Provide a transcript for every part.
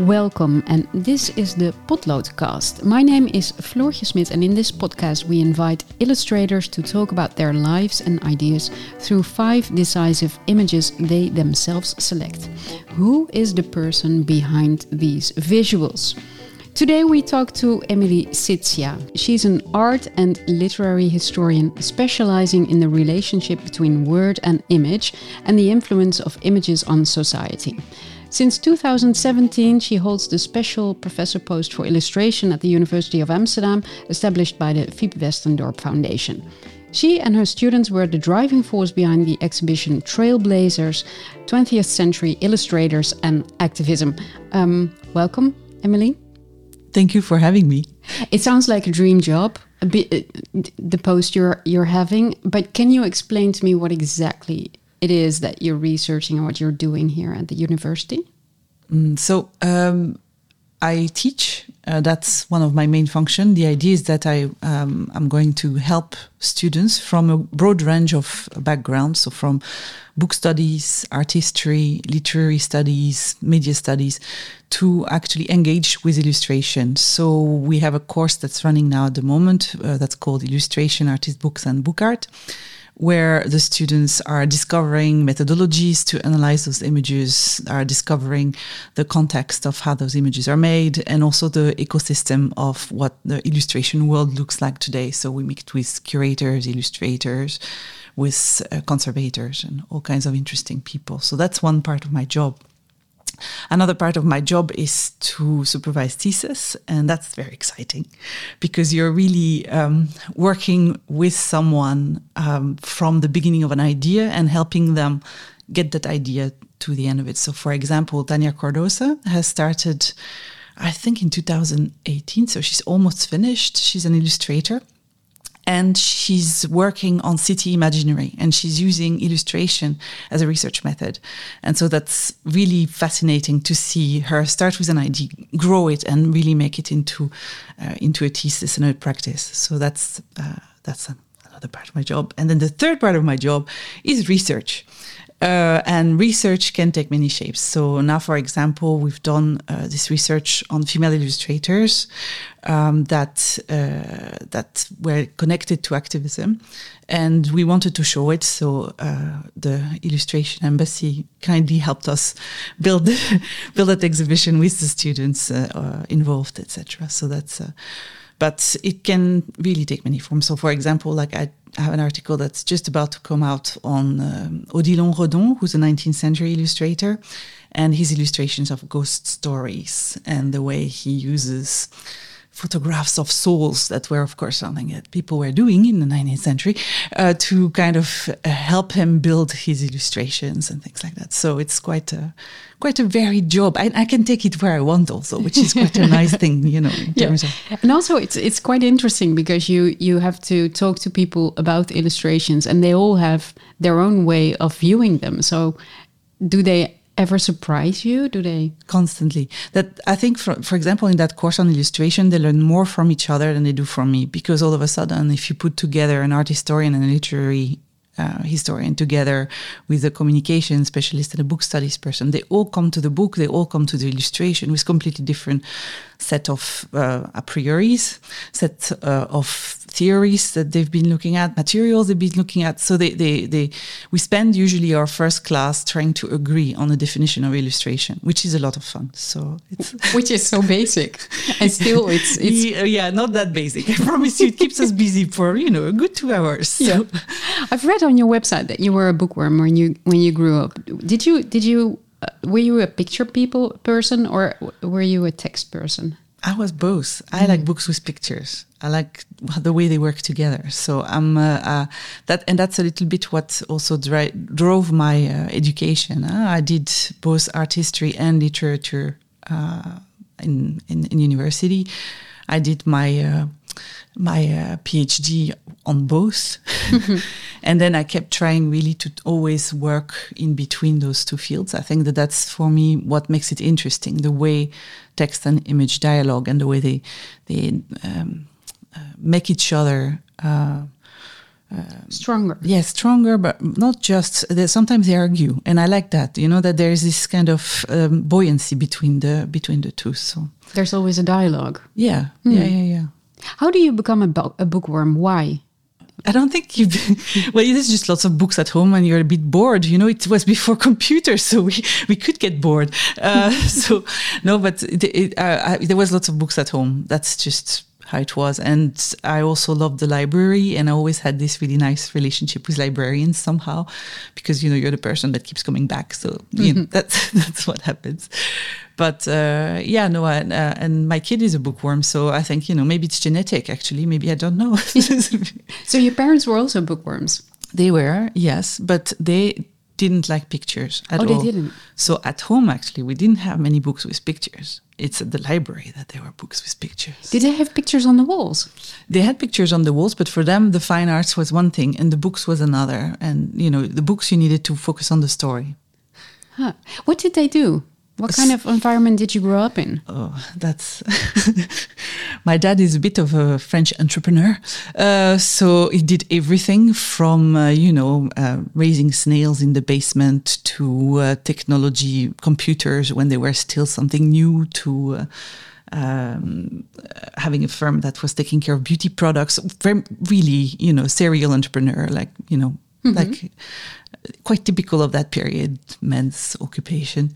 Welcome, and this is the Potloodcast. My name is Floortje Smit, and in this podcast, we invite illustrators to talk about their lives and ideas through five decisive images they themselves select. Who is the person behind these visuals? Today we talk to Emilie Sitzia. She's an art and literary historian specializing in the relationship between word and image and the influence of images on society. Since 2017, she holds the special professor post for illustration at the University of Amsterdam, established by the Fiep Westendorp Foundation. She and her students were the driving force behind the exhibition Trailblazers 20th Century Illustrators and Activism. Um, welcome, Emilie. Thank you for having me. It sounds like a dream job, a bit, uh, the post you're you're having. But can you explain to me what exactly it is that you're researching and what you're doing here at the university? Mm, so um, I teach. Uh, that's one of my main functions. The idea is that I um, I'm going to help students from a broad range of backgrounds, so from book studies, art history, literary studies, media studies, to actually engage with illustration. So we have a course that's running now at the moment uh, that's called Illustration, Artist Books, and Book Art where the students are discovering methodologies to analyze those images, are discovering the context of how those images are made, and also the ecosystem of what the illustration world looks like today. So we meet with curators, illustrators, with uh, conservators, and all kinds of interesting people. So that's one part of my job. Another part of my job is to supervise thesis, and that's very exciting because you're really um, working with someone um, from the beginning of an idea and helping them get that idea to the end of it. So, for example, Tania Cardosa has started, I think, in 2018, so she's almost finished. She's an illustrator and she's working on city imaginary and she's using illustration as a research method. And so that's really fascinating to see her start with an idea grow it and really make it into uh, into a thesis and a practice. So that's uh, that's another part of my job. And then the third part of my job is research uh, and research can take many shapes. So now, for example, we've done uh, this research on female illustrators um, that uh, that were connected to activism, and we wanted to show it. So uh, the illustration embassy kindly helped us build build that exhibition with the students uh, uh, involved, etc. So that's but it can really take many forms. So, for example, like I have an article that's just about to come out on um, Odilon Redon, who's a 19th century illustrator, and his illustrations of ghost stories and the way he uses photographs of souls that were, of course, something that people were doing in the 19th century uh, to kind of uh, help him build his illustrations and things like that. So it's quite a quite a varied job. I, I can take it where I want, also, which is quite a nice thing, you know. yeah. Of- and also, it's it's quite interesting because you you have to talk to people about illustrations, and they all have their own way of viewing them. So, do they ever surprise you? Do they constantly? That I think, for for example, in that course on illustration, they learn more from each other than they do from me because all of a sudden, if you put together an art historian and a literary uh, historian together with a communication specialist and a book studies person. They all come to the book, they all come to the illustration with completely different set of uh, a prioris, set uh, of theories that they've been looking at, materials they've been looking at. So they, they, they, we spend usually our first class trying to agree on a definition of illustration, which is a lot of fun. So it's which is so basic, and still it's, it's yeah, yeah, not that basic. I promise you, it keeps us busy for you know a good two hours. So. Yeah, I've read on your website that you were a bookworm when you when you grew up. Did you did you uh, were you a picture people person or were you a text person? I was both. I mm. like books with pictures. I like the way they work together. So I'm uh, uh, that, and that's a little bit what also dri- drove my uh, education. I did both art history and literature uh, in, in, in university. I did my uh, my uh, PhD on both, And then I kept trying really to always work in between those two fields. I think that that's for me what makes it interesting the way text and image dialogue and the way they, they um, make each other. Uh, stronger. Yes, stronger, but not just. Sometimes they argue, and I like that. You know that there is this kind of um, buoyancy between the between the two. So there's always a dialogue. Yeah, mm. yeah, yeah, yeah. How do you become a, bo- a bookworm? Why? I don't think you. Well, there's just lots of books at home, and you're a bit bored. You know, it was before computers, so we we could get bored. Uh, so no, but it, it, uh, I, there was lots of books at home. That's just how it was. And I also loved the library, and I always had this really nice relationship with librarians somehow, because you know you're the person that keeps coming back. So mm-hmm. you know, mm-hmm. that's that's what happens. But uh, yeah, no, uh, and my kid is a bookworm, so I think you know maybe it's genetic. Actually, maybe I don't know. so your parents were also bookworms. They were, yes, but they didn't like pictures at oh, all. they didn't. So at home, actually, we didn't have many books with pictures. It's at the library that there were books with pictures. Did they have pictures on the walls? They had pictures on the walls, but for them, the fine arts was one thing and the books was another. And, you know, the books you needed to focus on the story. Huh. What did they do? What kind of environment did you grow up in? Oh, that's my dad is a bit of a French entrepreneur, uh, so he did everything from uh, you know uh, raising snails in the basement to uh, technology, computers when they were still something new to. Uh, um, having a firm that was taking care of beauty products, very, really, you know, serial entrepreneur, like you know, mm -hmm. like quite typical of that period, men's occupation.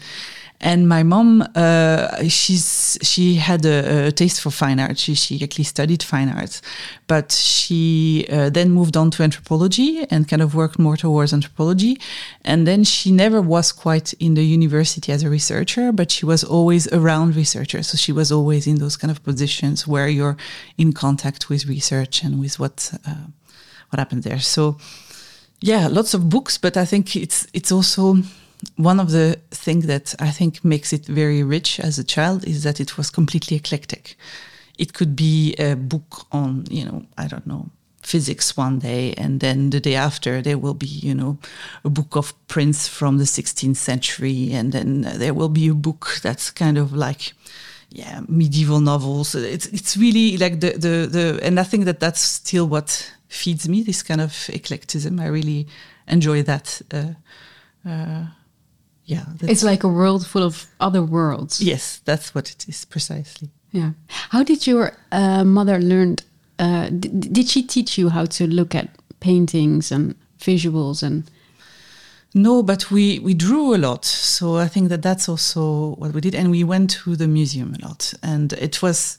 And my mom, uh, she's she had a, a, taste for fine art. She she actually studied fine arts, but she uh, then moved on to anthropology and kind of worked more towards anthropology. And then she never was quite in the university as a researcher, but she was always around researchers. So she was always in those kind of positions where you're in contact with research and with what uh, what happened there. So yeah, lots of books, but I think it's it's also one of the things that I think makes it very rich as a child is that it was completely eclectic. It could be a book on, you know, I don't know, physics one day, and then the day after there will be, you know, a book of prints from the 16th century, and then there will be a book that's kind of like, yeah, medieval novels. It's it's really like the the the, and I think that that's still what feeds me this kind of eclecticism. I really enjoy that. Uh, uh, yeah. It's like a world full of other worlds. Yes, that's what it is precisely. Yeah. How did your uh, mother learn? Uh, did she teach you how to look at paintings and visuals and? No, but we we drew a lot. So I think that that's also what we did, and we went to the museum a lot. And it was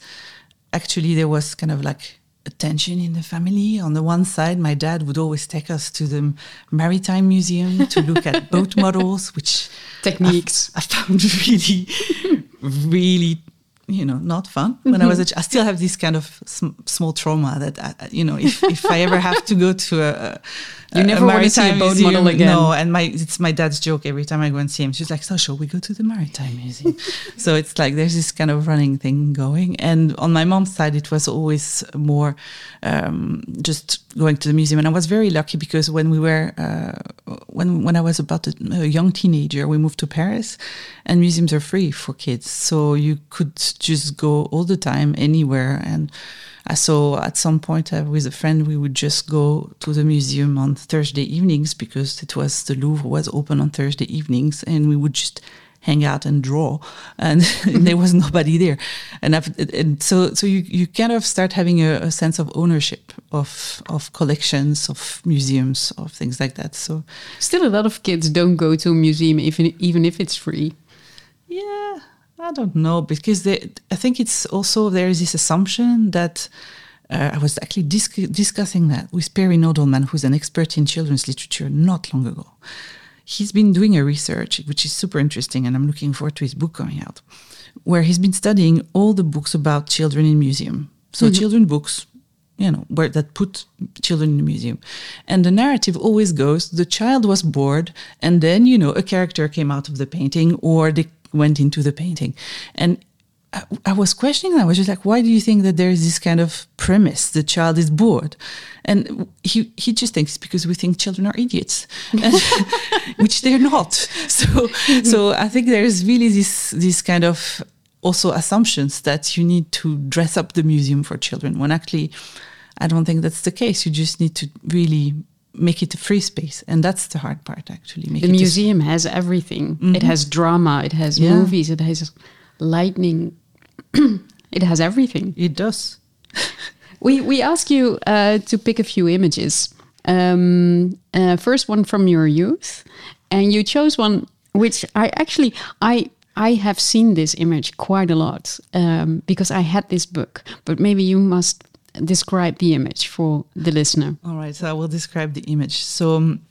actually there was kind of like attention in the family. On the one side, my dad would always take us to the Maritime Museum to look at boat models, which techniques I, I found really, really, you know, not fun. When I was a mm-hmm. ch- I still have this kind of sm- small trauma that, I, you know, if, if I ever have to go to a, a you never want to see a boat museum. model again. No, and my it's my dad's joke every time I go and see him. She's like, "So shall we go to the Maritime Museum?" so it's like there's this kind of running thing going. And on my mom's side, it was always more um, just going to the museum. And I was very lucky because when we were uh, when when I was about a, a young teenager, we moved to Paris, and museums are free for kids, so you could just go all the time anywhere and so at some point uh, with a friend, we would just go to the museum on Thursday evenings because it was the Louvre was open on Thursday evenings, and we would just hang out and draw, and, and there was nobody there, and, and, so so you you kind of start having a, a, sense of ownership of of collections, of museums, of things like that. So still, a lot of kids don't go to a museum even even if it's free. Yeah, I don't know because they, I think it's also there is this assumption that uh, I was actually dis- discussing that with Perry Nodelman, who's an expert in children's literature, not long ago. He's been doing a research which is super interesting, and I'm looking forward to his book coming out, where he's been studying all the books about children in museum. So mm-hmm. children books, you know, where that put children in the museum. And the narrative always goes the child was bored, and then, you know, a character came out of the painting, or the went into the painting. And I, I was questioning. I was just like, why do you think that there is this kind of premise? The child is bored, and he he just thinks because we think children are idiots, which they're not. So so I think there is really this this kind of also assumptions that you need to dress up the museum for children when actually I don't think that's the case. You just need to really make it a free space and that's the hard part actually Make the museum has everything mm-hmm. it has drama it has yeah. movies it has lightning it has everything it does we we ask you uh, to pick a few images um, uh, first one from your youth and you chose one which i actually i I have seen this image quite a lot um, because I had this book, but maybe you must describe the image for the listener. All right, so I will describe the image. So, um,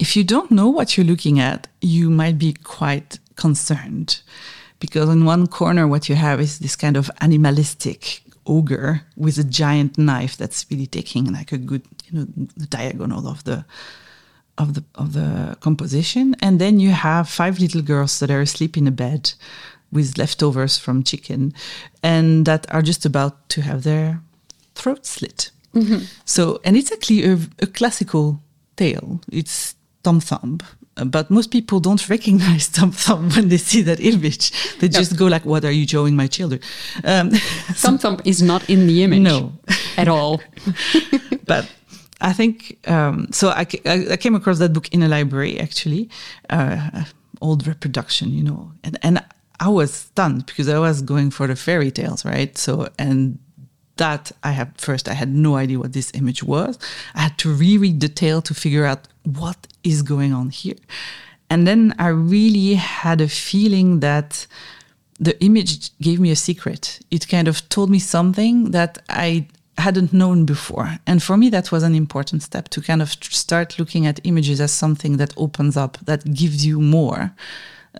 if you don't know what you're looking at, you might be quite concerned because in one corner, what you have is this kind of animalistic ogre with a giant knife that's really taking like a good, you know, the diagonal of the of the of the composition, and then you have five little girls that are asleep in a bed with leftovers from chicken, and that are just about to have their throat slit. Mm-hmm. So, and it's actually a, a, classical tale. It's Tom Thumb, but most people don't recognize Tom Thumb when they see that image. They no. just go like, "What are you showing my children?" Um, Tom Thumb is not in the image. No, at all. but I think um, so. I, I, came across that book in a library, actually, uh, old reproduction, you know, and and I was stunned because I was going for the fairy tales, right? So and that I had first I had no idea what this image was. I had to reread the tale to figure out what is going on here, and then I really had a feeling that the image gave me a secret. It kind of told me something that I hadn't known before. And for me, that was an important step to kind of start looking at images as something that opens up, that gives you more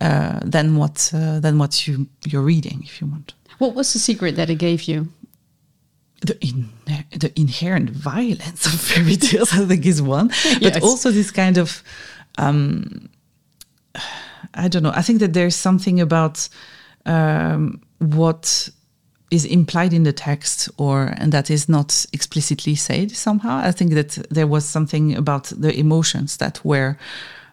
uh, than what uh, than what you you're reading, if you want. What was the secret that it gave you? The, in, the inherent violence of fairy tales, I think, is one, yes. but also this kind of, um, I don't know. I think that there's something about um, what is implied in the text or and that is not explicitly said somehow i think that there was something about the emotions that were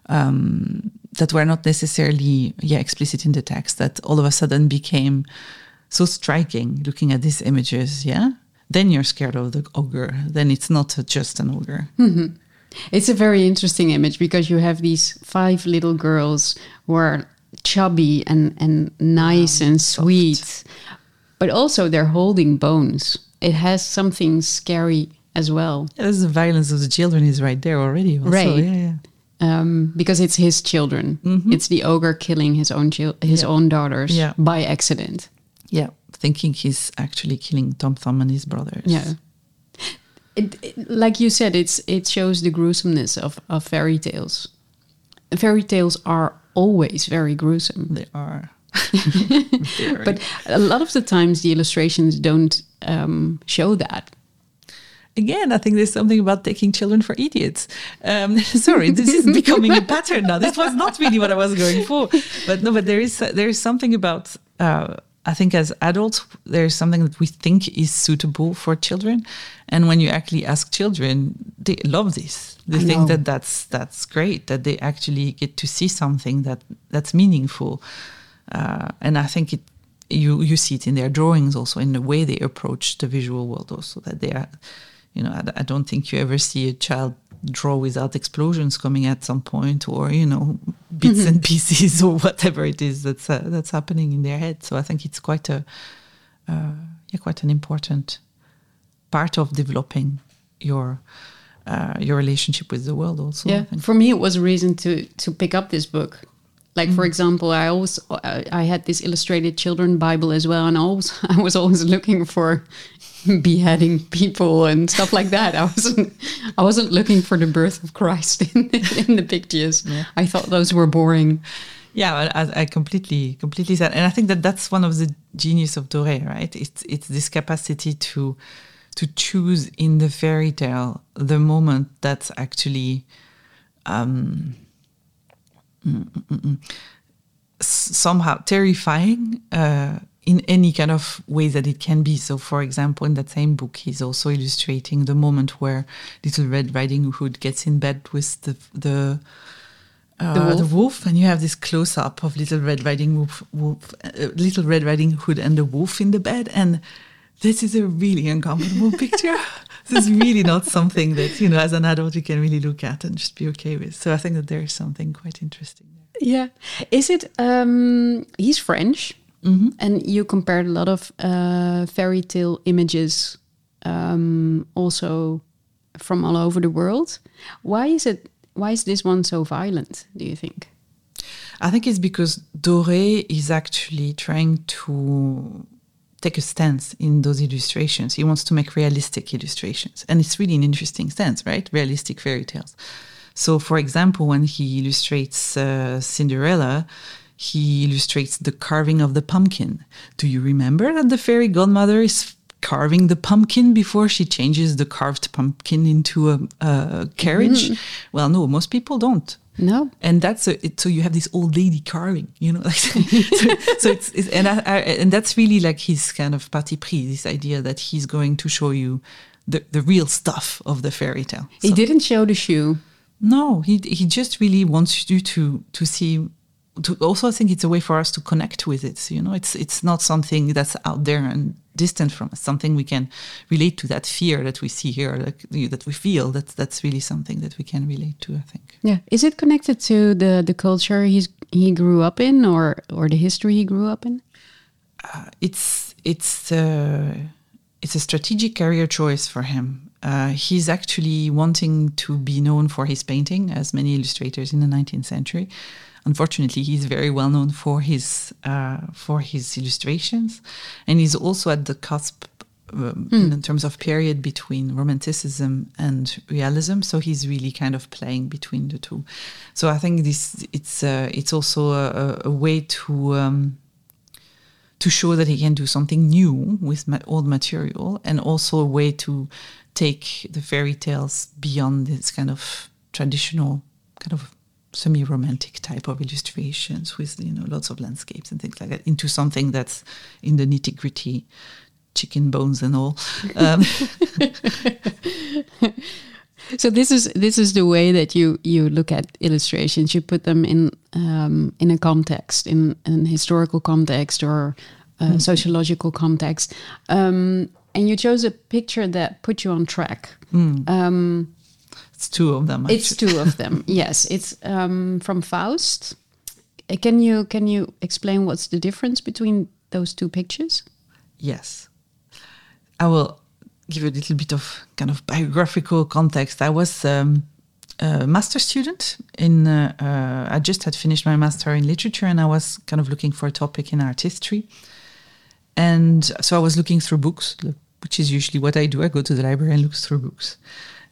um, that were not necessarily yeah explicit in the text that all of a sudden became so striking looking at these images yeah then you're scared of the ogre then it's not just an ogre mm-hmm. it's a very interesting image because you have these five little girls who are chubby and and nice and sweet soft but also they're holding bones. It has something scary as well. Yeah, the violence of the children is right there already. Also. Right. Yeah, yeah. Um, because it's his children. Mm-hmm. It's the ogre killing his own chil- his yeah. own daughters by accident. Yeah, thinking he's actually killing Tom Thumb and his brothers. Yeah. It, it, like you said, it's it shows the gruesomeness of, of fairy tales. Fairy tales are always very gruesome. They are. but a lot of the times the illustrations don't um, show that again, I think there's something about taking children for idiots. Um, sorry, this is becoming a pattern now. This was not really what I was going for, but no, but there is there is something about. Uh, I think as adults, there's something that we think is suitable for children, and when you actually ask children, they love this. They I think know. that that's that's great. That they actually get to see something that that's meaningful. Uh, and I think it you you see it in their drawings also in the way they approach the visual world also that they are you know I, I, don't think you ever see a child draw without explosions coming at some point or you know bits and pieces or whatever it is that's uh, that's happening in their head. So I think it's quite a uh, yeah quite an important part of developing your uh, your relationship with the world also yeah. for me it was a reason to to pick up this book like mm. for example, I always I had this illustrated children Bible as well, and I always I was always looking for beheading people and stuff like that. I wasn't I wasn't looking for the birth of Christ in, in the pictures. Yeah. I thought those were boring. Yeah, I, I completely completely said, and I think that that's one of the genius of Doré, right? It's it's this capacity to to choose in the fairy tale the moment that's actually. Um, somehow terrifying uh, in any kind of way that it can be. So, for example, in that same book, he's also illustrating the moment where Little Red Riding Hood gets in bed with the the uh, The wolf. the wolf, and you have this close up of Little Red Riding Wolf, wolf uh, Little Red Riding Hood and the wolf in the bed, and this is a really uncomfortable picture. This is really not something that you know, as an adult, you can really look at and just be okay with. So I think that there is something quite interesting there. Yeah. Is it? Um, he's French, and you compared a lot of uh, fairy tale images, um, also from all over the world. Why is it? Why is this one so violent? Do you think? I think it's because Doré is actually trying to take a stance in those illustrations. He wants to make realistic illustrations. And it's really an interesting stance, right? Realistic fairy tales. So, for example, when he illustrates uh, Cinderella, he illustrates the carving of the pumpkin. Do you remember that the fairy godmother is carving the pumpkin before she changes the carved pumpkin into a, a carriage? Well, no, most people don't No. and that's a, it, so you have this old lady carving, you know, like so, so it's, it's and I, I, and that's really like his kind of parti pris, this idea that he's going to show you the, the real stuff of the fairy tale. He So- didn't show the shoe. no, he he just really wants you to to see. To also, I think it's a way for us to connect with it. You know, it's it's not something that's out there and distant from us. Something we can relate to. That fear that we see here, like you that we feel. That's that's really something that we can relate to. I think. Yeah. Is it connected to the the culture he's he grew up in, or or the history he grew up in? it's it's uh, it's a strategic career choice for him. Uh, he's actually wanting to be known for his painting, as many illustrators in the 19th century. Unfortunately, he's very well known for his uh, for his illustrations, and he's also at the cusp um, in terms of period between romanticism and realism. So he's really kind of playing between the two. So I think this it's uh, it's also a, a- a way to. Um, to show that he can do something new with ma- old material and also a way to take the fairy tales beyond this kind of traditional kind of semi-romantic type of illustrations with you know lots of landscapes and things like that into something that's in the nitty-gritty chicken bones and all um, So this is this is the way that you you look at illustrations. You put them in um, in a context, in an historical context or a sociological context, um, and you chose a picture that put you on track. Um, it's two of them it's two of them. yes, it's um, from Faust. Uh, Can you can you explain what's the difference between those two pictures? Yes. I will give you a little bit of kind of biographical context. I was um, a master student in, uh, uh, I just had finished my master in literature and I was kind of looking for a topic in art history. And so I was looking through books, which is usually what I do. I go to the library and look through books.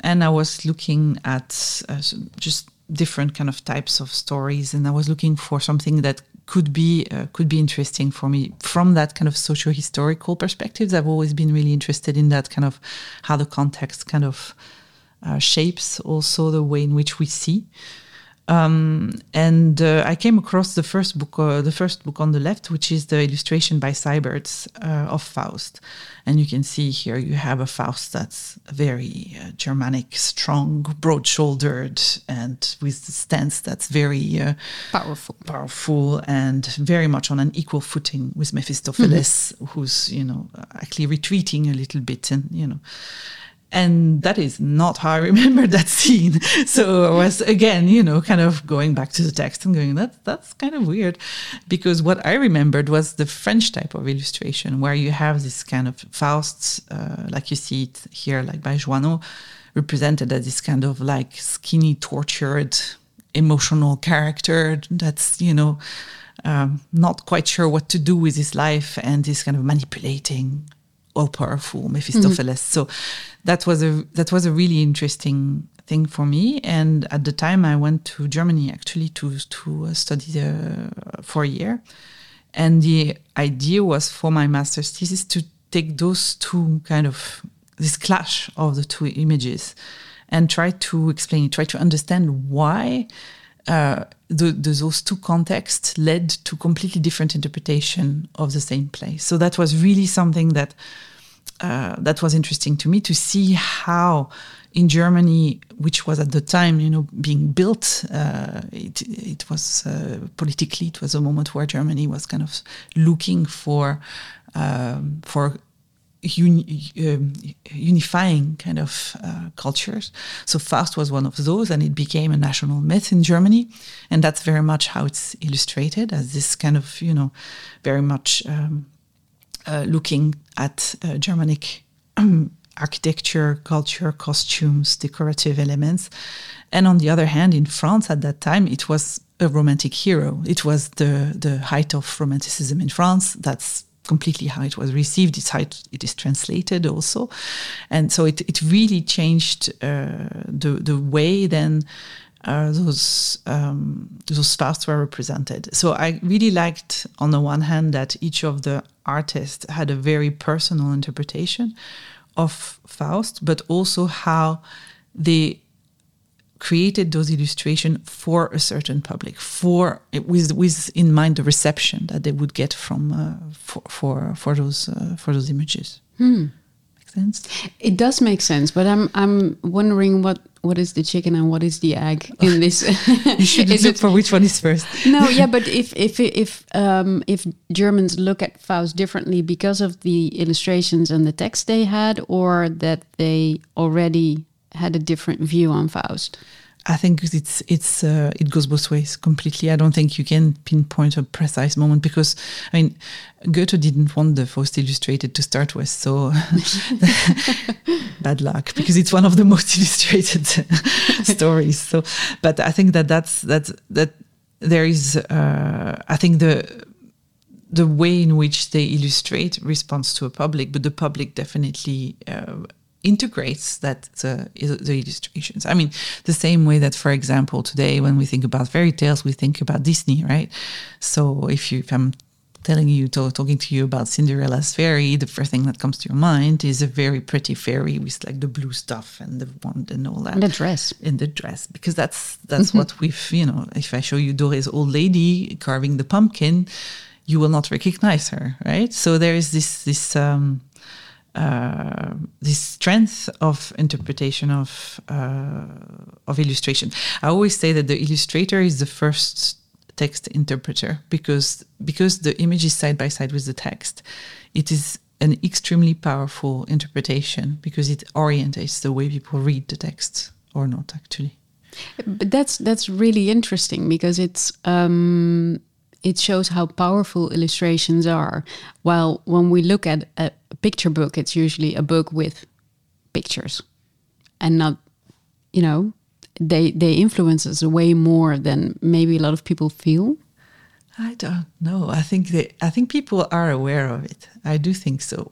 And I was looking at uh, just different kind of types of stories, and I was looking for something that could be uh, could be interesting for me from that kind of socio-historical perspectives. I've always been really interested in that kind of how the context kind of uh, shapes also the way in which we see. Um, and uh, I came across the first book, uh, the first book on the left, which is the illustration by Seibertz uh, of Faust. And you can see here you have a Faust that's very uh, Germanic, strong, broad-shouldered, and with the stance that's very uh, Powerful. powerful and very much on an equal footing with Mephistopheles, who's you know actually retreating a little bit, and you know. And that is not how I remember that scene. So I was again, you know, kind of going back to the text and going, that's that's kind of weird, because what I remembered was the French type of illustration where you have this kind of Faust, uh, like you see it here, like by Johannot, represented as this kind of like skinny, tortured, emotional character that's you know um, not quite sure what to do with his life and is kind of manipulating all powerful Mephistopheles. So that was a that was a really interesting thing for me. And at the time, I went to Germany actually to to uh, study uh, for a year. And the idea was for my master's thesis to take those two kind of this clash of the two images and try to explain it, try to understand why uh, the, the, those two contexts led to completely different interpretation of the same play. So that was really something that uh, that was interesting to me to see how in Germany, which was at the time, you know, being built, uh, it, it was uh, politically, it was a moment where Germany was kind of looking for um, for uni um, unifying kind of uh, cultures. So Faust was one of those, and it became a national myth in Germany, and that's very much how it's illustrated as this kind of you know very much um, looking at uh, Germanic. Um, architecture, culture, costumes, decorative elements. And on the other hand, in France at that time, it was a romantic hero. It was the, the height of romanticism in France. That's completely how it was received. It's how it, it is translated also, and so it it really changed uh, the the way then. Uh, those um, those Fausts were represented. So I really liked, on the one hand, that each of the artists had a very personal interpretation of Faust, but also how they created those illustrations for a certain public, for with with in mind the reception that they would get from uh, for, for for those uh, for those images. Hmm. Sense? It does make sense, but I'm I'm wondering what what is the chicken and what is the egg in this? you should look it, for which one is first. no, yeah, but if if if um, if Germans look at Faust differently because of the illustrations and the text they had, or that they already had a different view on Faust? I think it's it's uh, it goes both ways completely. I don't think you can pinpoint a precise moment because I mean Goethe didn't want the Faust illustrated to start with, so bad luck because it's one of the most illustrated stories. So, but I think that that's that that there is uh, I think the the way in which they illustrate responds to a public, but the public definitely uh, integrates that uh, the illustrations. I mean, the same way that, for example, today when we think about fairy tales, we think about Disney, right? So if you, if I'm telling you, to, talking to you about Cinderella's fairy, the first thing that comes to your mind is a very pretty fairy with like the blue stuff and the wand and all that. And the dress. In the dress, because that's that's what we've, you know. If I show you Doré's old lady carving the pumpkin, you will not recognize her, right? So there is this this. Um, uh, this strength of interpretation of uh, of illustration. I always say that the illustrator is the first text interpreter because because the image is side by side with the text. It is an extremely powerful interpretation because it orientates the way people read the text or not actually. But that's that's really interesting because it's um, it shows how powerful illustrations are. While when we look at a picture book, it's usually a book with pictures and not, you know, they they influence us way more than maybe a lot of people feel. I don't know. I think they, I think people are aware of it. I do think so,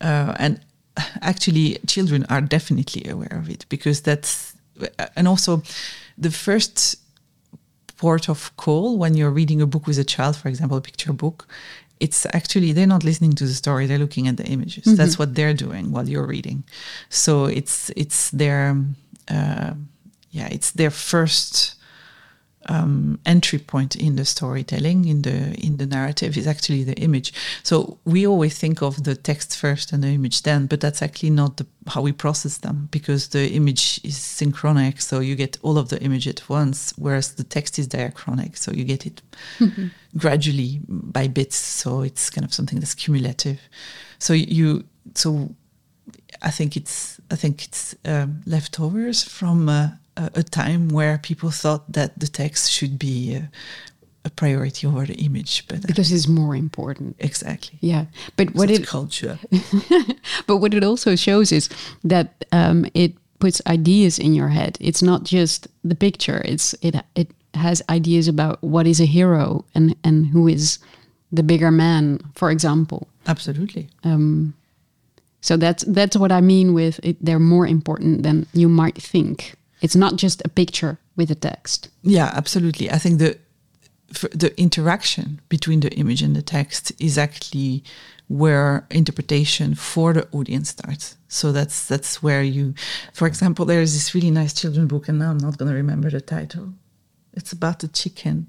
uh, and actually, children are definitely aware of it because that's, and also, the first port of call when you're reading a book with a child, for example, a picture book. It's actually they're not listening to the story; they're looking at the images. Mm-hmm. That's what they're doing while you're reading. So it's it's their uh, yeah, it's their first um, entry point in the storytelling, in the in the narrative, is actually the image. So we always think of the text first and the image then, but that's actually not the, how we process them because the image is synchronic, so you get all of the image at once, whereas the text is diachronic, so you get it mm-hmm. gradually by bits. So it's kind of something that's cumulative. So you so I think it's I think it's um, leftovers from. Uh, a, time where people thought that the text should be a, a priority over the image, but uh, because it's more important. Exactly. Yeah, but what it culture. but what it also shows is that um, it puts ideas in your head. It's not just the picture. It's it it has ideas about what is a hero and and who is the bigger man, for example. Absolutely. Um, so that's that's what I mean with it. They're more important than you might think. It's not just a picture with a text. Yeah, absolutely. I think the the interaction between the image and the text is actually where interpretation for the audience starts. So that's that's where you, for example, there is this really nice children book, and now I'm not going to remember the title. It's about the chicken.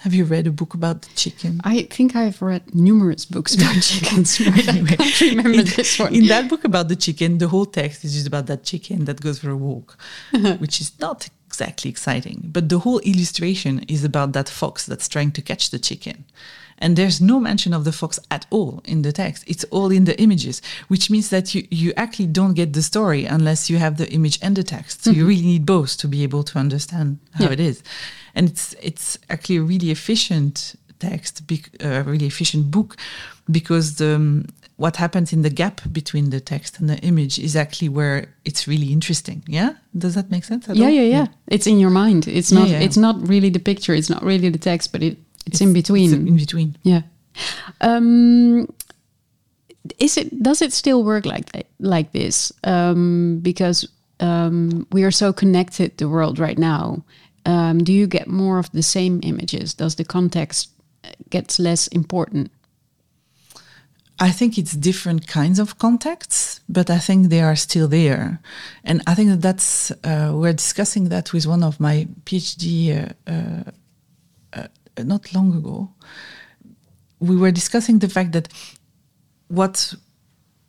Have you read a book about the chicken? I think I've read numerous books about chickens, anyway, I can't remember in, this one. In that book about the chicken, the whole text is just about that chicken that goes for a walk, uh-huh. which is not exactly exciting. But the whole illustration is about that fox that's trying to catch the chicken. And there's no mention of the fox at all in the text. It's all in the images, which means that you, you actually don't get the story unless you have the image and the text. So mm-hmm. you really need both to be able to understand how yeah. it is. And it's it's actually a really efficient text, a uh, really efficient book, because the, um, what happens in the gap between the text and the image is actually where it's really interesting. Yeah, does that make sense? Yeah, yeah, yeah, yeah, It's in your mind. It's not. Yeah, yeah. It's not really the picture. It's not really the text, but it it's, in between. in between. Yeah. Um, is it? Does it still work like like this? Um, because um, we are so connected the world right now. Um, do you get more of the same images? Does the context uh, gets less important? I think it's different kinds of contexts, but I think they are still there. And I think that that's, uh, we're discussing that with one of my PhD uh, uh, not long ago, we were discussing the fact that what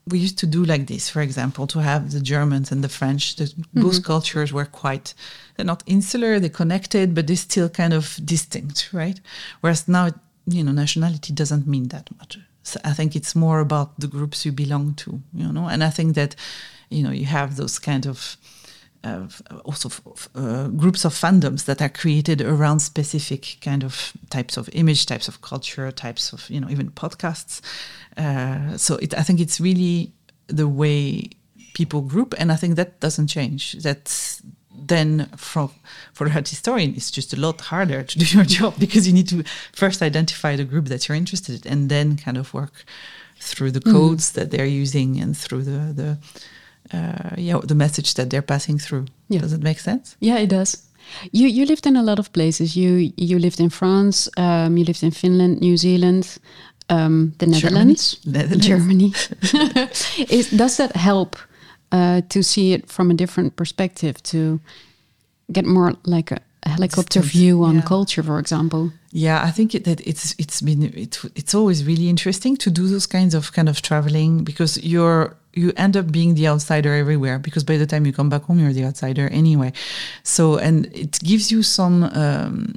we used to do like this, for example, to have the Germans and the French, the, mm-hmm. both cultures were quite, they're not insular, they're connected, but they're still kind of distinct, right? Whereas now, you know, nationality doesn't mean that much. So I think it's more about the groups you belong to, you know, and I think that, you know, you have those kind of also uh, groups of fandoms that are created around specific kind of types of image, types of culture, types of you know even podcasts. Uh, so it, I think it's really the way people group, and I think that doesn't change. That's then from for a historian, it's just a lot harder to do your job because you need to first identify the group that you're interested in, and then kind of work through the mm-hmm. codes mm. that they're using and through the the uh, yeah, the message that they're passing through. Yeah. Does it make sense? Yeah, it does. You you lived in a lot of places. You you lived in France. Um, you lived in Finland, New Zealand, um, the Netherlands, Netherlands. Germany. Is, does that help uh, to see it from a different perspective? To get more like a, a helicopter view on yeah. culture, for example. Yeah, I think that it's it's been it, it's always really interesting to do those kinds of kind of traveling because you're you end up being the outsider everywhere because by the time you come back home you're the outsider anyway. So and it gives you some um,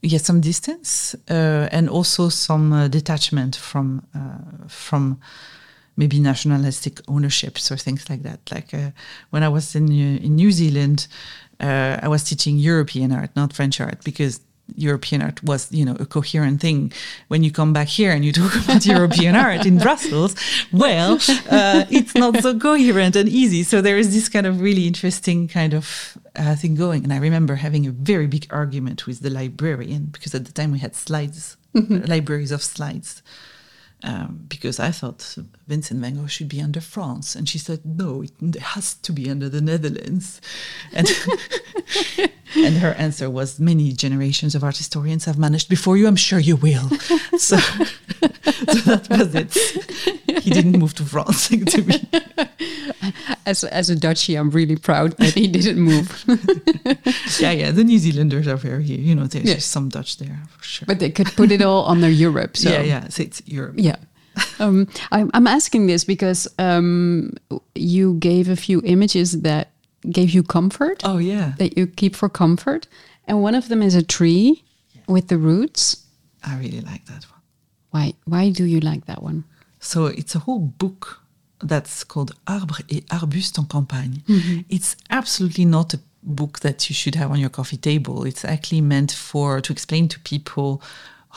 yeah some distance uh, and also some uh, detachment from uh, from maybe nationalistic ownerships or things like that. Like uh, when i was in uh, in new zealand uh, i was teaching european art not french art because European art was, you know, a coherent thing. When you come back here and you talk about European art in Brussels, well, uh, it's not so coherent and easy. So there is this kind of really interesting kind of uh, thing going. And I remember having a very big argument with the librarian because at the time we had slides, mm-hmm. libraries of slides um, because I thought Vincent van Gogh should be under France, and she said no, it has to be under the Netherlands, and and her answer was many generations of art historians have managed before you. I'm sure you will. so, so that was it. He didn't move to France to me. As as a Dutchie, I'm really proud that he didn't move. yeah, yeah. The New Zealanders are very, here, you know, there's yeah. some Dutch there for sure. But they could put it all under Europe. So. Yeah, yeah. So it's Europe. Yeah. Um, I'm, I'm asking this because um, you gave a few images that gave you comfort. Oh, yeah. That you keep for comfort. And one of them is a tree yeah. with the roots. I really like that one. Why? Why do you like that one? So it's a whole book that's called Arbres et Arbustes en campagne. Mm-hmm. It's absolutely not a book that you should have on your coffee table. It's actually meant for to explain to people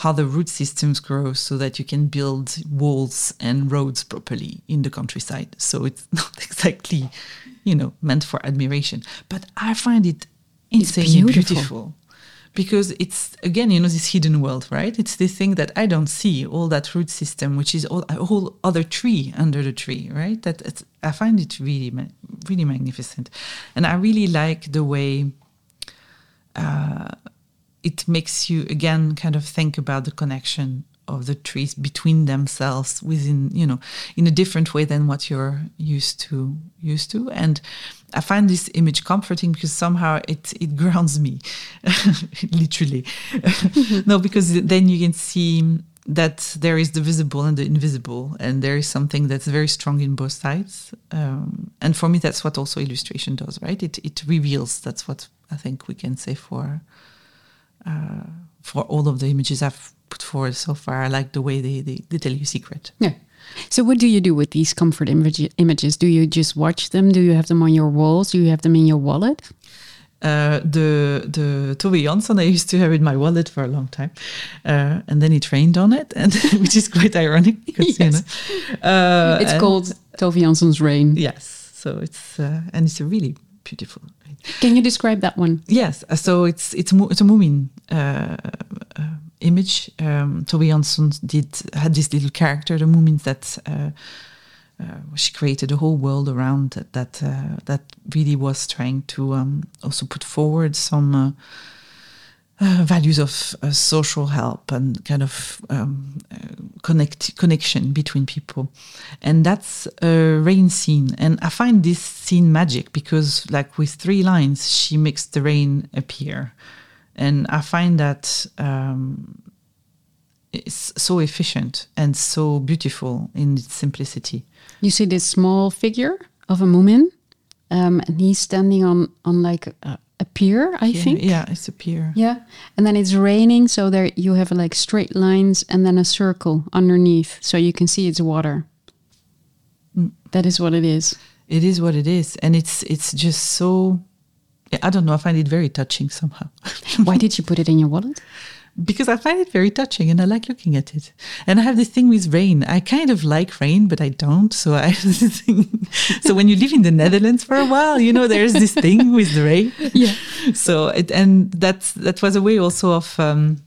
how the root systems grow so that you can build walls and roads properly in the countryside. So it's not exactly, you know, meant for admiration. But I find it insanely beautiful. beautiful because it's again you know this hidden world right it's this thing that i don't see all that root system which is all, a whole other tree under the tree right that i find it really really magnificent and i really like the way uh, it makes you again kind of think about the connection of the trees between themselves within you know in a different way than what you're used to used to and I find this image comforting because somehow it it grounds me, literally. no, because then you can see that there is the visible and the invisible, and there is something that's very strong in both sides. Um, and for me, that's what also illustration does, right? It it reveals. That's what I think we can say for uh, for all of the images I've put forward so far. I like the way they they, they tell you secret. Yeah. So, what do you do with these comfort image images? Do you just watch them? Do you have them on your walls? Do you have them in your wallet? Uh, the the Tove Jansson I used to have in my wallet for a long time, uh, and then he rained on it, and which is quite ironic because yes. you know uh, it's called Tove Jansson's Rain. Yes, so it's uh, and it's a really beautiful. Can you describe that one? Yes, uh, so it's it's it's a Moomin uh, image. Um, Tove Jansson did had this little character, the Moomins that uh, uh, she created a whole world around that that, uh, that really was trying to um, also put forward some uh, uh, values of uh, social help and kind of um, connect connection between people, and that's a rain scene. And I find this scene magic because, like with three lines, she makes the rain appear and I find that um, it's so efficient and so beautiful in its simplicity. You see this small figure of a Moomin, um, and he's standing on on like a, a pier, I yeah, think. Yeah, it's a pier. Yeah, and then it's raining, so there you have like straight lines and then a circle underneath, so you can see it's water. Mm. That is what it is. It is what it is, and it's it's just so I don't know. I find it very touching somehow. Why did you put it in your wallet? Because I find it very touching and I like looking at it. And I have this thing with rain. I kind of like rain, but I don't. So I have this thing. So when you live in the Netherlands for a while, you know, there's this thing with the rain. Yeah. So it, and that's that was a way also of um,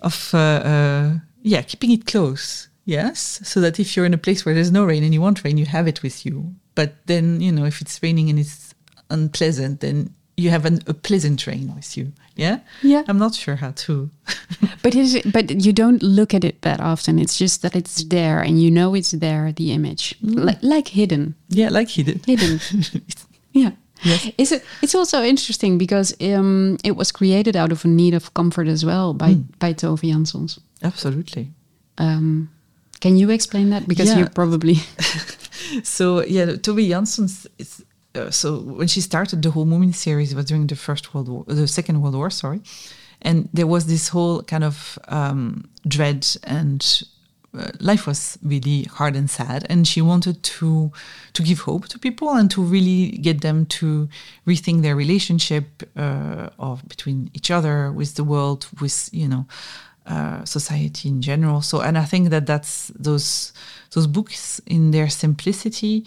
of uh, uh, yeah keeping it close. Yes, so that if you're in a place where there's no rain and you want rain, you have it with you. But then you know if it's raining and it's unpleasant, then you have an, a pleasant train with you. Yeah, yeah. I'm not sure how to. but is it, but you don't look at it that often. It's just that it's there, and you know it's there. The image, mm. like like hidden. Yeah, like hidden. Hidden. yeah. Yes. Is it? It's also interesting because um, it was created out of a need of comfort as well by mm. by Tove Janssons. Absolutely. Um, can you explain that? Because yeah. you probably. so yeah, Tove Janssons is uh, so when she started the whole Moomin series, it was during the First World War, the Second World War, sorry, and there was this whole kind of um, dread and uh, life was really hard and sad. And she wanted to to give hope to people and to really get them to rethink their relationship uh, of between each other with the world with you know uh, society in general. So and i think that that's those those books in their simplicity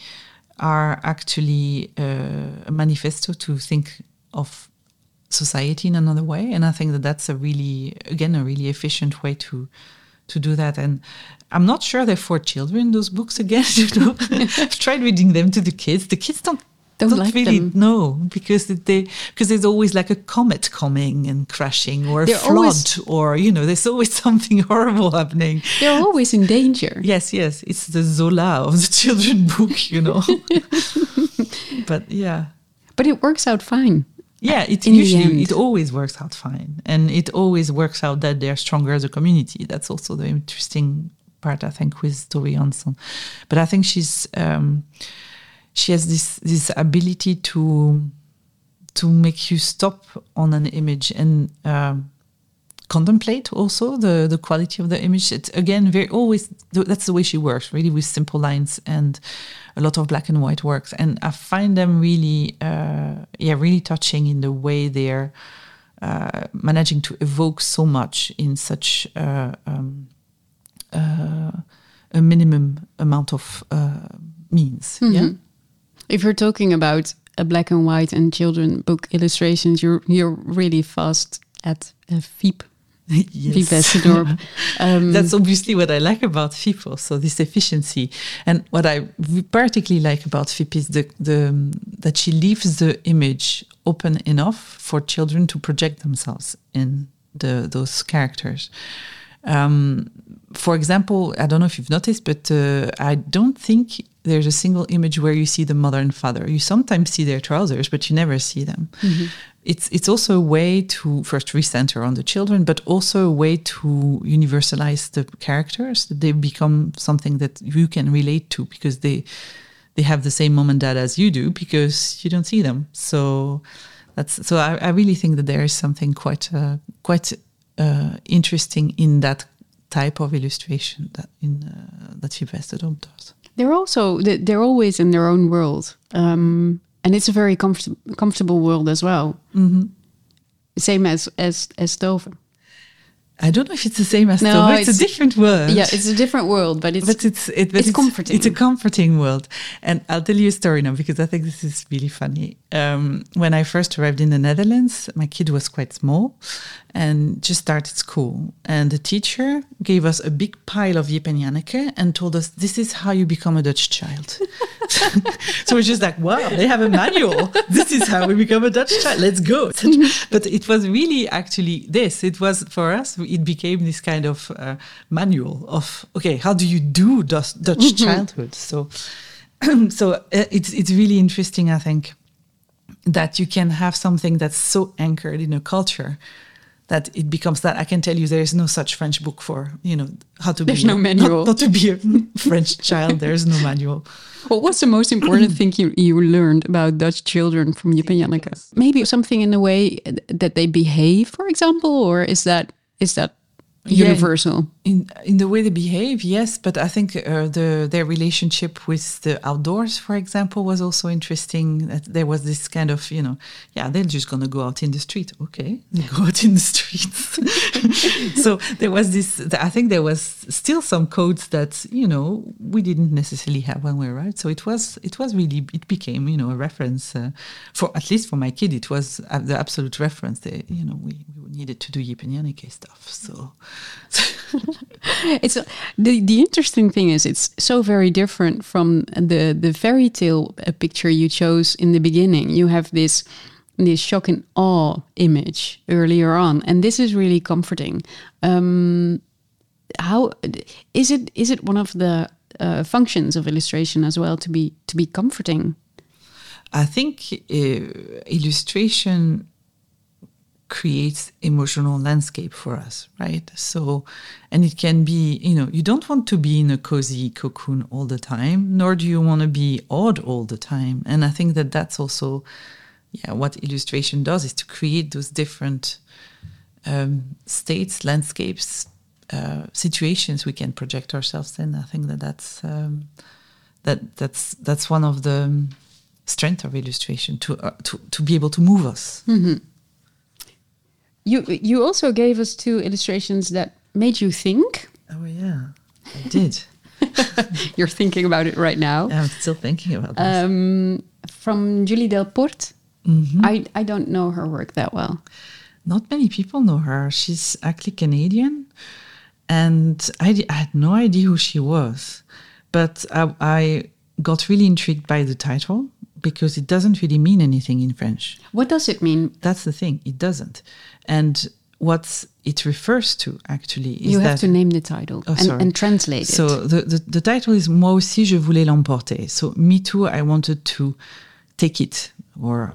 are actually uh, a manifesto to think of society in another way. And i think that that's a really again a really efficient way to to do that. And i'm not sure they're for children those books again you know. I've tried reading them to the kids. The kids don't don't, don't like really them. know because they because there's always like a comet coming and crashing or a they're flood always, or you know there's always something horrible happening. They're always in danger. Yes yes it's the zola of the children book you know. But yeah. But it works out fine. Yeah it usually it always works out fine. And it always works out that they're stronger as a community. That's also the interesting part i think with Tove Jansson but i think she's um, she has this this ability to to make you stop on an image and um, contemplate also the the quality of the image. It's again very always that's the way she works, really with simple lines and a lot of black and white works, and I find them really uh, yeah really touching in the way they're uh, managing to evoke so much in such uh, um, uh, a minimum amount of uh, means. Mm -hmm. Yeah. If you're talking about a black and white and children book illustrations, you're you're really fast at uh, Fiep. yes. um, That's obviously what I like about Fiep so this efficiency. And what I particularly like about Fiep is the, the um, that she leaves the image open enough for children to project themselves in the those characters. Um, for example, I don't know if you've noticed, but uh, I don't think there's a single image where you see the mother and father. You sometimes see their trousers, but you never see them. Mm-hmm. It's it's also a way to first recenter on the children, but also a way to universalize the characters. That they become something that you can relate to because they they have the same mom and dad as you do because you don't see them. So that's so I, I really think that there is something quite uh, quite uh, interesting in that type of illustration that in uh, that Fiep Westendorp does. They're also they're always in their own world, um, and it's a very comfort comfortable world as well. Mm -hmm. Same as as as Toven. I don't know if it's the same as no, It's, it's, a different world. Yeah, it's a different world, but it's but it's it, but it's, it's, comforting. It's a comforting world, and I'll tell you a story now because I think this is really funny. Um, when I first arrived in the Netherlands, my kid was quite small, and just started school. And the teacher gave us a big pile of Jip and Janneke and told us, "This is how you become a Dutch child." so we're just like, "Wow, they have a manual. this is how we become a Dutch child. Let's go!" but it was really actually this. It was for us it became this kind of uh, manual of okay, how do you do Dutch, mm-hmm. childhood? So, so uh, it's it's really interesting. I think that you can have something that's so anchored in a culture that it becomes that I can tell you there is no such French book for you know how to There's be no a, manual not, not, to be a French child. There is no manual. Well, what's the most important thing you, you learned about Dutch children from Jip and Janneke? Maybe something in the way that they behave, for example, or is that is that universal yeah, in in the way they behave yes but i think uh, the their relationship with the outdoors for example was also interesting. That there was this kind of you know yeah they're just gonna go out in the street. Okay they go out in the streets. So there was this i think there was still some codes that you know we didn't necessarily have when we arrived. So it was it was really it became you know a reference uh, for at least for my kid it was the absolute reference. That you know we, we needed to do Janneke stuff so it's the the interesting thing is it's so very different from the the fairy tale uh, picture you chose in the beginning. You have this this shock and awe image earlier on, and this is really comforting. Um, how is it? Is it one of the uh, functions of illustration as well to be to be comforting? I think uh, illustration creates emotional landscape for us right? So and it can be you know you don't want to be in a cozy cocoon all the time nor do you want to be odd all the time. And i think that that's also yeah what illustration does is to create those different um, states landscapes uh, situations we can project ourselves in. I think that that's um, that that's that's one of the strength of illustration to uh, to to be able to move us. Mm-hmm. You you also gave us two illustrations that made you think. Oh yeah, I did. You're thinking about it right now. Yeah, I'm still thinking about this. Um, from Julie Delporte. Mm -hmm. I, I don't know her work that well. Not many people know her. She's actually Canadian. And I, I had no idea who she was. But I, I got really intrigued by the title because it doesn't really mean anything in French. What does it mean? That's the thing, it doesn't. And what it refers to actually is you have that, to name the title oh, and, and, translate so it. So the, the, the, title is Moi aussi je voulais l'emporter. So me too, I wanted to take it or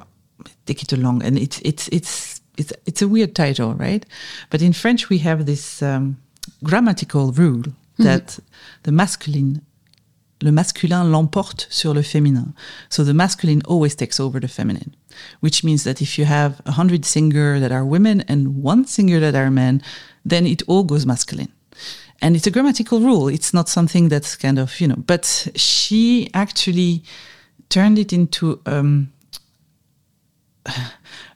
take it along, and it's it's it's it's it's a weird title, right? But in French we have this um, grammatical rule mm-hmm. that mm -hmm. the masculine le masculin l'emporte sur le féminin. So the masculine always takes over the feminine, which means that if you have a hundred singers that are women and one singer that are men, then it all goes masculine. And it's a grammatical rule. It's not something that's kind of, you know, but she actually turned it into um,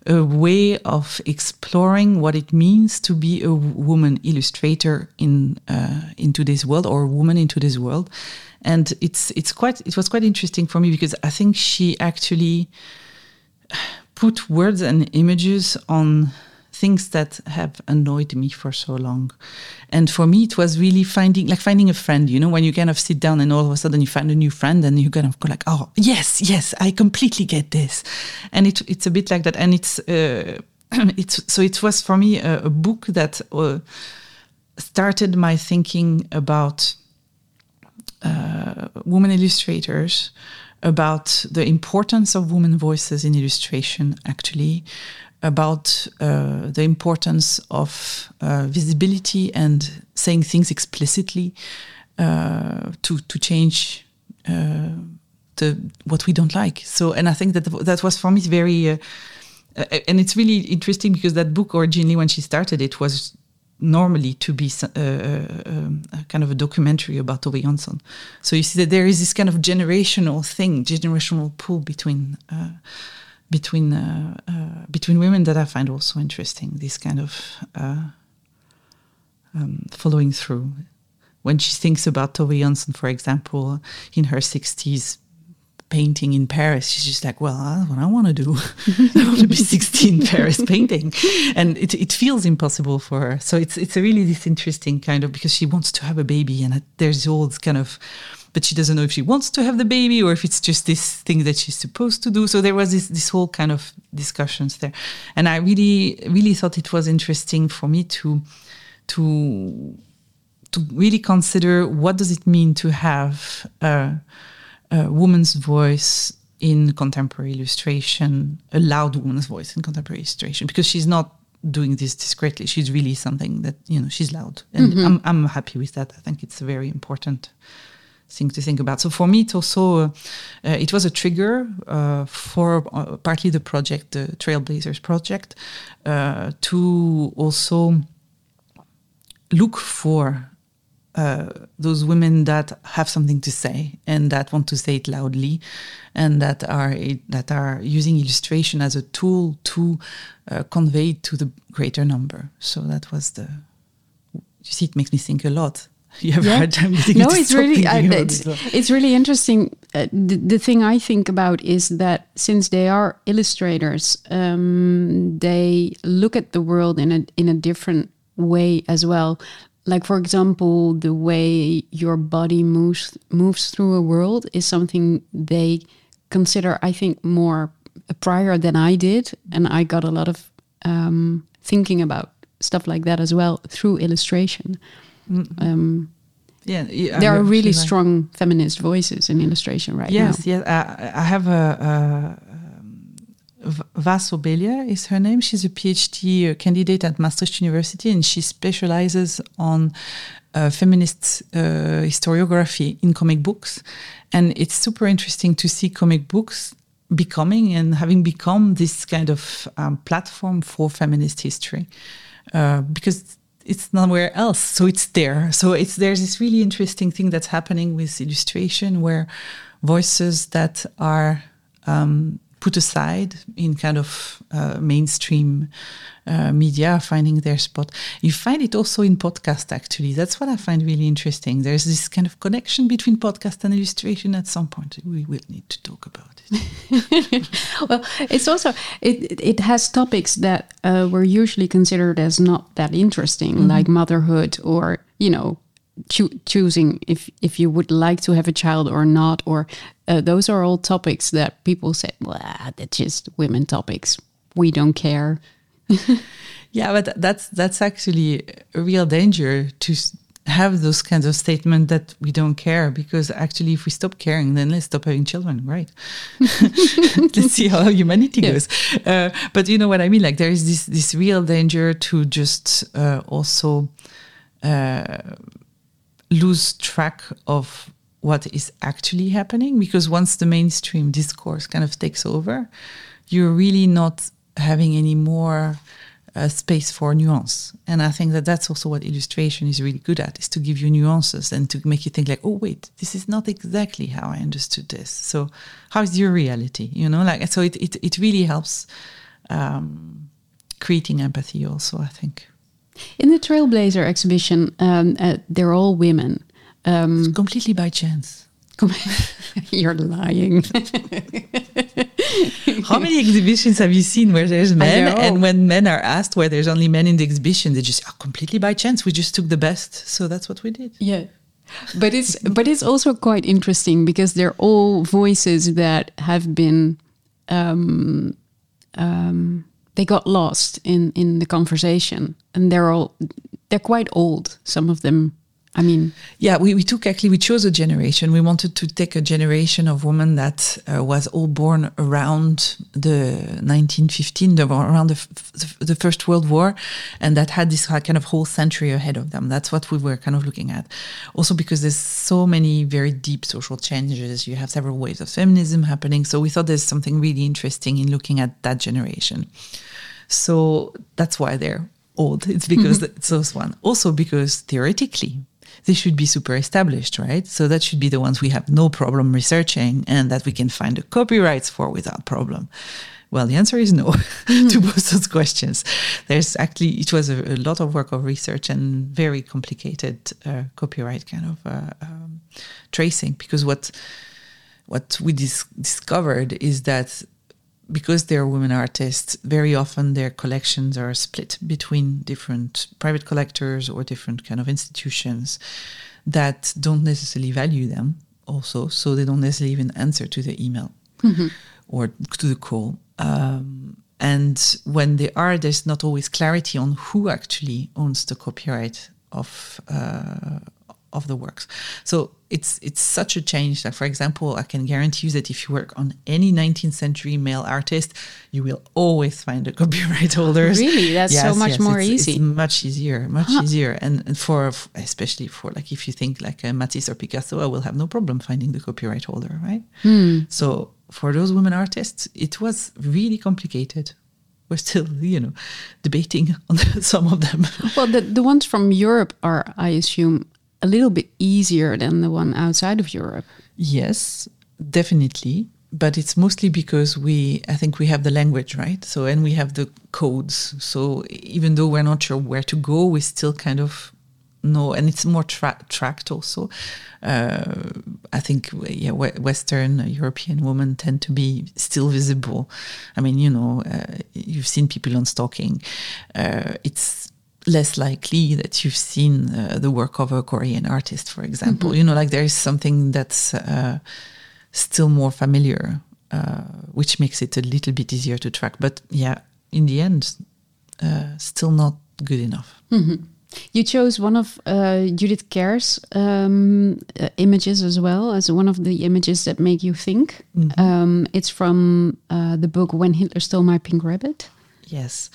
a way of exploring what it means to be a woman illustrator in uh, in today's world or a woman in today's world. And it's it's quite it was quite interesting for me because I think she actually put words and images on things that have annoyed me for so long. And for me, it was really finding, like finding a friend, you know, when you kind of sit down and all of a sudden you find a new friend and you kind of go like, oh, yes, yes, I completely get this. And it, it's a bit like that. And it's, uh, it's, so it was for me a, a book that, uh, started my thinking about uh, women illustrators, about the importance of women voices in illustration, actually, about uh, the importance of uh, visibility and saying things explicitly uh, to to change uh, the what we don't like. So, and I think that that was for me very, uh, and it's really interesting because that book originally, when she started it, was normally to be uh, um, kind of a documentary about Tove Jansson. So you see that there is this kind of generational thing, generational pull between between uh, uh, between women that I find also interesting. This kind of uh, um, following through. When she thinks about Tove Jansson, for example, in her sixties, painting in Paris, she's just like, "Well, that's what I want to do. I want to be 16 in Paris painting," and it, it feels impossible for her. So it's it's a really this interesting kind of because she wants to have a baby, and there's all this kind of but she doesn't know if she wants to have the baby or if it's just this thing that she's supposed to do. So there was this this whole kind of discussions there, and I really really thought it was interesting for me to to to really consider what does it mean to have a, a woman's voice in contemporary illustration, a loud woman's voice in contemporary illustration, because she's not doing this discreetly. She's really something that you know she's loud, and mm-hmm. I'm I'm happy with that. I think it's very important thing to think about. So for me, it also uh, uh, it was a trigger uh, for uh, partly the project, the Trailblazers project, uh, to also look for uh, those women that have something to say and that want to say it loudly, and that are that are using illustration as a tool to convey to the greater number. So that was the. You see, it makes me think a lot you have yeah. hard time no it's really it's, it's, really interesting uh, the, the, thing i think about is that since they are illustrators um, they look at the world in a in a different way as well like for example the way your body moves moves through a world is something they consider i think more prior than i did and i got a lot of um, thinking about stuff like that as well through illustration. Um, yeah, yeah, there are really strong feminist voices in illustration right yes, now. Yes, yes. I have a, a Vaso Belia is her name. She's a PhD candidate at Maastricht University, and she specializes on uh, feminist uh, historiography in comic books. And it's super interesting to see comic books becoming and having become this kind of um, platform for feminist history, uh, because it's nowhere else so it's there so it's there's this really interesting thing that's happening with illustration where voices that are um, put aside in kind of uh, mainstream uh, media are finding their spot. You find it also in podcast, actually. That's what I find really interesting. There's this kind of connection between podcast and illustration at some point. We will need to talk about it. well, it's also, it, it has topics that uh, were usually considered as not that interesting, mm-hmm. like motherhood or, you know, Cho- choosing if if you would like to have a child or not or uh, those are all topics that people say well that's just women topics we don't care yeah but that's that's actually a real danger to have those kinds of statements that we don't care because actually if we stop caring then let's stop having children right? Let's see how humanity yeah. goes. Uh, but you know what i mean? Like there is this this real danger to just uh, also uh, lose track of what is actually happening because once the mainstream discourse kind of takes over, you're really not having any more uh, space for nuance. And I think that that's also what illustration is really good at, is to give you nuances and to make you think like, oh wait, this is not exactly how I understood this. So how is your reality? You know, like so it it, it really helps um, creating empathy also, I think. In the Trailblazer exhibition, um, uh, they're all women. Um, completely by chance. You're lying. How many exhibitions have you seen where there's men, and when men are asked where there's only men in the exhibition, they just oh, completely by chance. We just took the best, so that's what we did. Yeah, but it's but it's also quite interesting because they're all voices that have been um, um, they got lost in in the conversation, and they're all they're quite old. Some of them I mean, yeah, we, we took actually, we chose a generation. We wanted to take a generation of women that uh, was all born around the 1915, the, around the, the First World War, and that had this kind of whole century ahead of them. That's what we were kind of looking at. Also, because there's so many very deep social changes, you have several waves of feminism happening. So we thought there's something really interesting in looking at that generation. So that's why they're old. It's because it's those one. Also because theoretically, they should be super established, right? So that should be the ones we have no problem researching and that we can find the copyrights for without problem. Well, the answer is no mm-hmm. to both those questions. There's actually, it was a, a, lot of work of research and very complicated uh, copyright kind of uh, um, tracing because what what we dis- discovered is that because they're women artists, very often their collections are split between different private collectors or different kind of institutions that don't necessarily value them also, so they don't necessarily even answer to the email mm-hmm. or to the call. Um, and when they are, there's not always clarity on who actually owns the copyright of uh, of the works. So it's it's such a change that, for example, I can guarantee you that if you work on any 19th century male artist, you will always find the copyright holders. Really, that's yes, so much yes, more it's, easy. It's much easier, much huh. easier, and, and for especially for like if you think like uh, Matisse or Picasso, I will have no problem finding the copyright holder, right? Hmm. So for those women artists, it was really complicated we're still, you know, debating on some of them. Well, the, the ones from Europe are, I assume, a little bit easier than the one outside of Europe. Yes, definitely. But it's mostly because we, I think we have the language, right? So, and we have the codes. So, even though we're not sure where to go, we still kind of know, and it's more tra- tracked also. Uh, I think, yeah, Western European women tend to be still visible. I mean, you know, uh, you've seen people on stalking. Uh, it's less likely that you've seen uh, the work of a Korean artist, for example. Mm-hmm. You know, like there is something that's uh, still more familiar, uh, which makes it a little bit easier to track. But yeah, in the end, uh, still not good enough. Mm-hmm. You chose one of uh, Judith Kerr's um, uh, images as well as one of the images that make you think. Mm-hmm. Um, it's from the book When Hitler Stole My Pink Rabbit. Yes.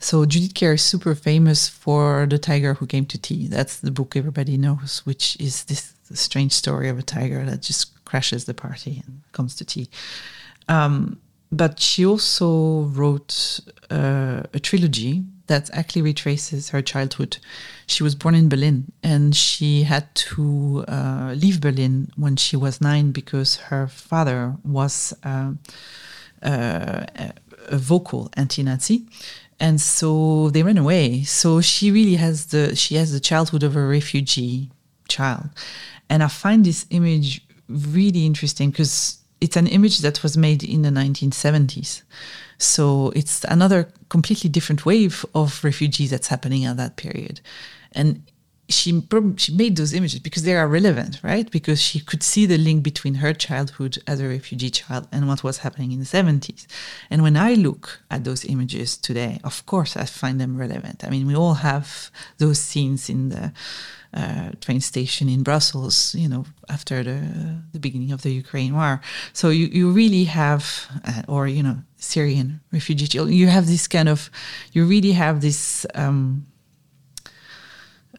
So Judith Kerr is super famous for The Tiger Who Came to Tea. That's the book everybody knows, which is this strange story of a tiger that just crashes the party and comes to tea. Um, but she also wrote uh, a trilogy that actually retraces her childhood. She was born in Berlin and she had to uh, leave Berlin when she was nine because her father was uh, uh a vocal anti-Nazi and so they ran away. So she really has the she has the childhood of a refugee child, and I find this image really interesting because it's an image that was made in the 1970s. So it's another completely different wave of refugees that's happening at that period, and she she made those images because they are relevant, right? Because she could see the link between her childhood as a refugee child and what was happening in the 70s. And when I look at those images today, of course, I find them relevant. I mean, we all have those scenes in the uh, train station in Brussels, you know, after the the beginning of the Ukraine war. So you you really have, uh, or you know, Syrian refugee children. You have this kind of, you really have this. Um,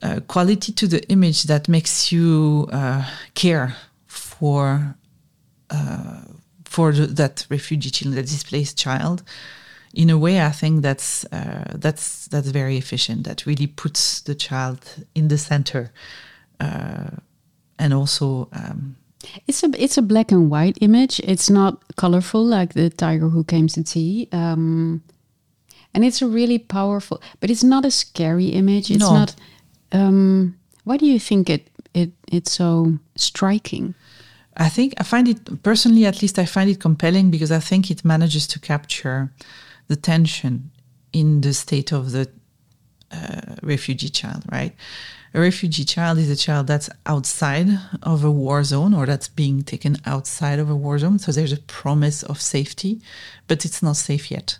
uh, quality to the image that makes you uh, care for uh, for the, that refugee child, that displaced child. In a way, I think that's uh, that's that's very efficient. That really puts the child in the center, uh, and also. Um, it's a it's a black and white image. It's not colorful like the tiger who came to tea. Um, and it's a really powerful, but it's not a scary image. It's no. not um, why do you think it, it it's so striking? I think I find it personally, at least, I find it compelling because I think it manages to capture the tension in the state of the uh, refugee child, right? A refugee child is a child that's outside of a war zone or that's being taken outside of a war zone. So there's a promise of safety, but it's not safe yet.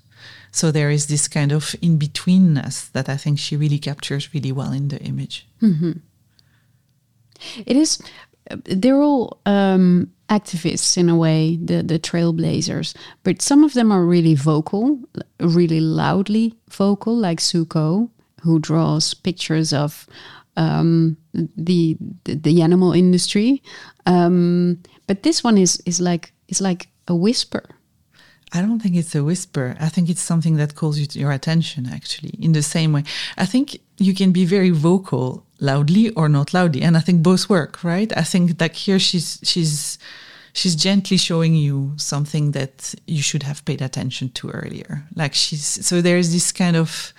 So there is this kind of in betweenness that I think she really captures really well in the image. It is. They're all um, activists in a way, the the trailblazers, but some of them are really vocal, really loudly vocal, like Sue Coe, who draws pictures of um, the, the the animal industry. Um, but this one is is like is like a whisper. I don't think it's a whisper. I think it's something that calls you to your attention, actually, in the same way. I think you can be very vocal loudly or not loudly. And I think both work, right? I think like here she's she's she's gently showing you something that you should have paid attention to earlier. Like she's so there's this kind of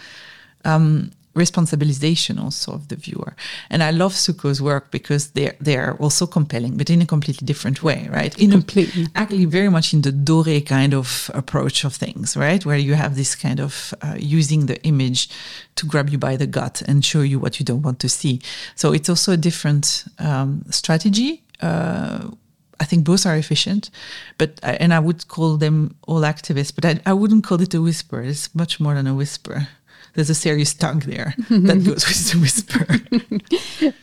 um responsibilization also of the viewer. And I love Sue Coe's work because they're they're also compelling, but in a completely different way, right? In Completely. A, actually very much in the Doré kind of approach of things, right? Where you have this kind of uh, using the image to grab you by the gut and show you what you don't want to see. So it's also a different um, strategy. Uh, I think both are efficient, but and I would call them all activists, but I, I wouldn't call it a whisper. It's much more than a whisper there's a serious tongue there that goes with the whisper.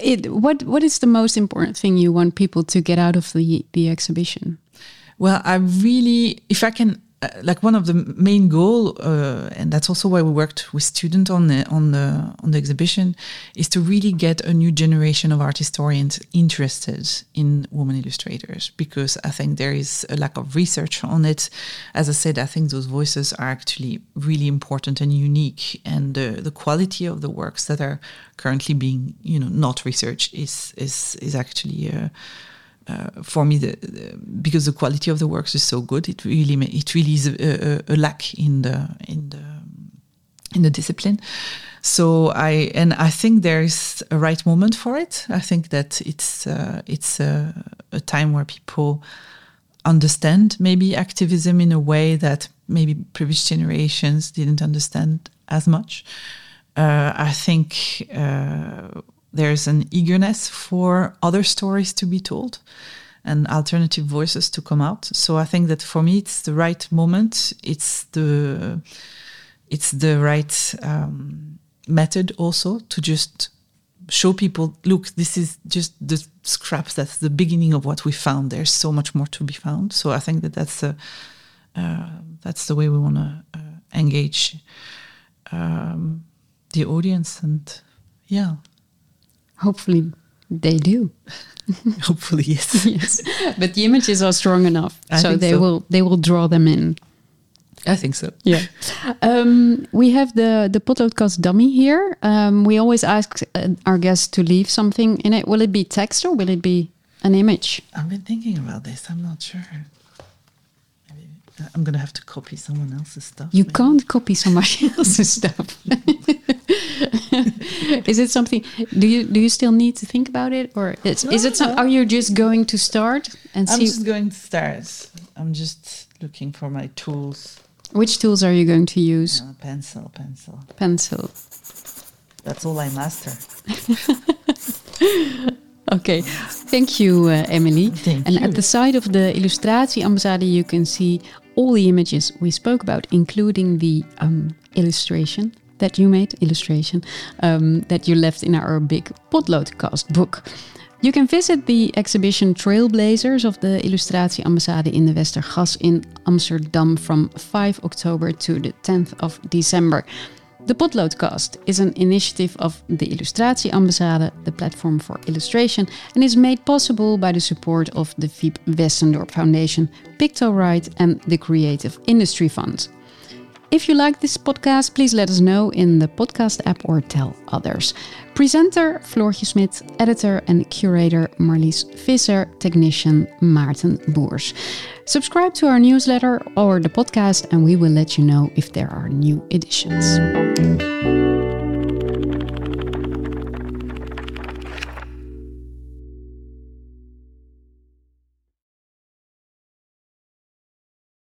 It, what what is the most important thing you want people to get out of the the exhibition? Well, I really, if I can, like one of the main goal, uh, and that's also why we worked with students on the on the on the exhibition, is to really get a new generation of art historians interested in women illustrators because I think there is a lack of research on it. As I said, I think those voices are actually really important and unique, and the the quality of the works that are currently being you know not researched is is is actually. Uh, uh, for me, the, the, because the quality of the works is so good, it really it really is a, a, a, lack in the in the in the discipline. So I and I think there is a right moment for it. I think that it's uh, it's a, a time where people understand maybe activism in a way that maybe previous generations didn't understand as much. Uh, I think uh, there's an eagerness for other stories to be told and alternative voices to come out. So I think that for me, it's the right moment. It's the it's the right um, method also to just show people look this is just the scraps that's the beginning of what we found there's so much more to be found so i think that that's the uh, that's the way we want to uh, engage um, the audience and yeah Hopefully, they do. Hopefully, yes. yes, but the images are strong enough, I so they so. will they will draw them in. I think so. Yeah. Um, we have the the podcast dummy here. Um, we always ask uh, our guests to leave something in it. Will it be text or will it be an image? I've been thinking about this. I'm not sure. Maybe uh, I'm gonna have to copy someone else's stuff. You maybe. can't copy someone else's stuff. Is it something? Do you do you still need to think about it, or is, is it? Some, no. Are you just going to start and I'm see just going to start. I'm just looking for my tools. which tools are you going to use? Uh, pencil, pencil. Pencil. That's all I master. Okay, thank you, uh, Emilie. Thank and you. at the side of the Illustratie Ambassade, you can see all the images we spoke about, including the um, illustration that you made, illustration um, that you left in our big Potloodcast book. You can visit the exhibition Trailblazers of the Illustratie Ambassade in the Westergas in Amsterdam from 5 October to the 10th of December. The Potloodcast is an initiative of the Illustratie Ambassade, the platform for illustration, and is made possible by the support of the Fiep Westendorp Foundation, Pictoright, and the Creative Industry Fund. If you like this podcast, please let us know in the podcast app or tell others. Presenter Floortje Smit, editor and curator Marlies Visser, technician Maarten Boers. Subscribe to our newsletter or the podcast, and we will let you know if there are new editions.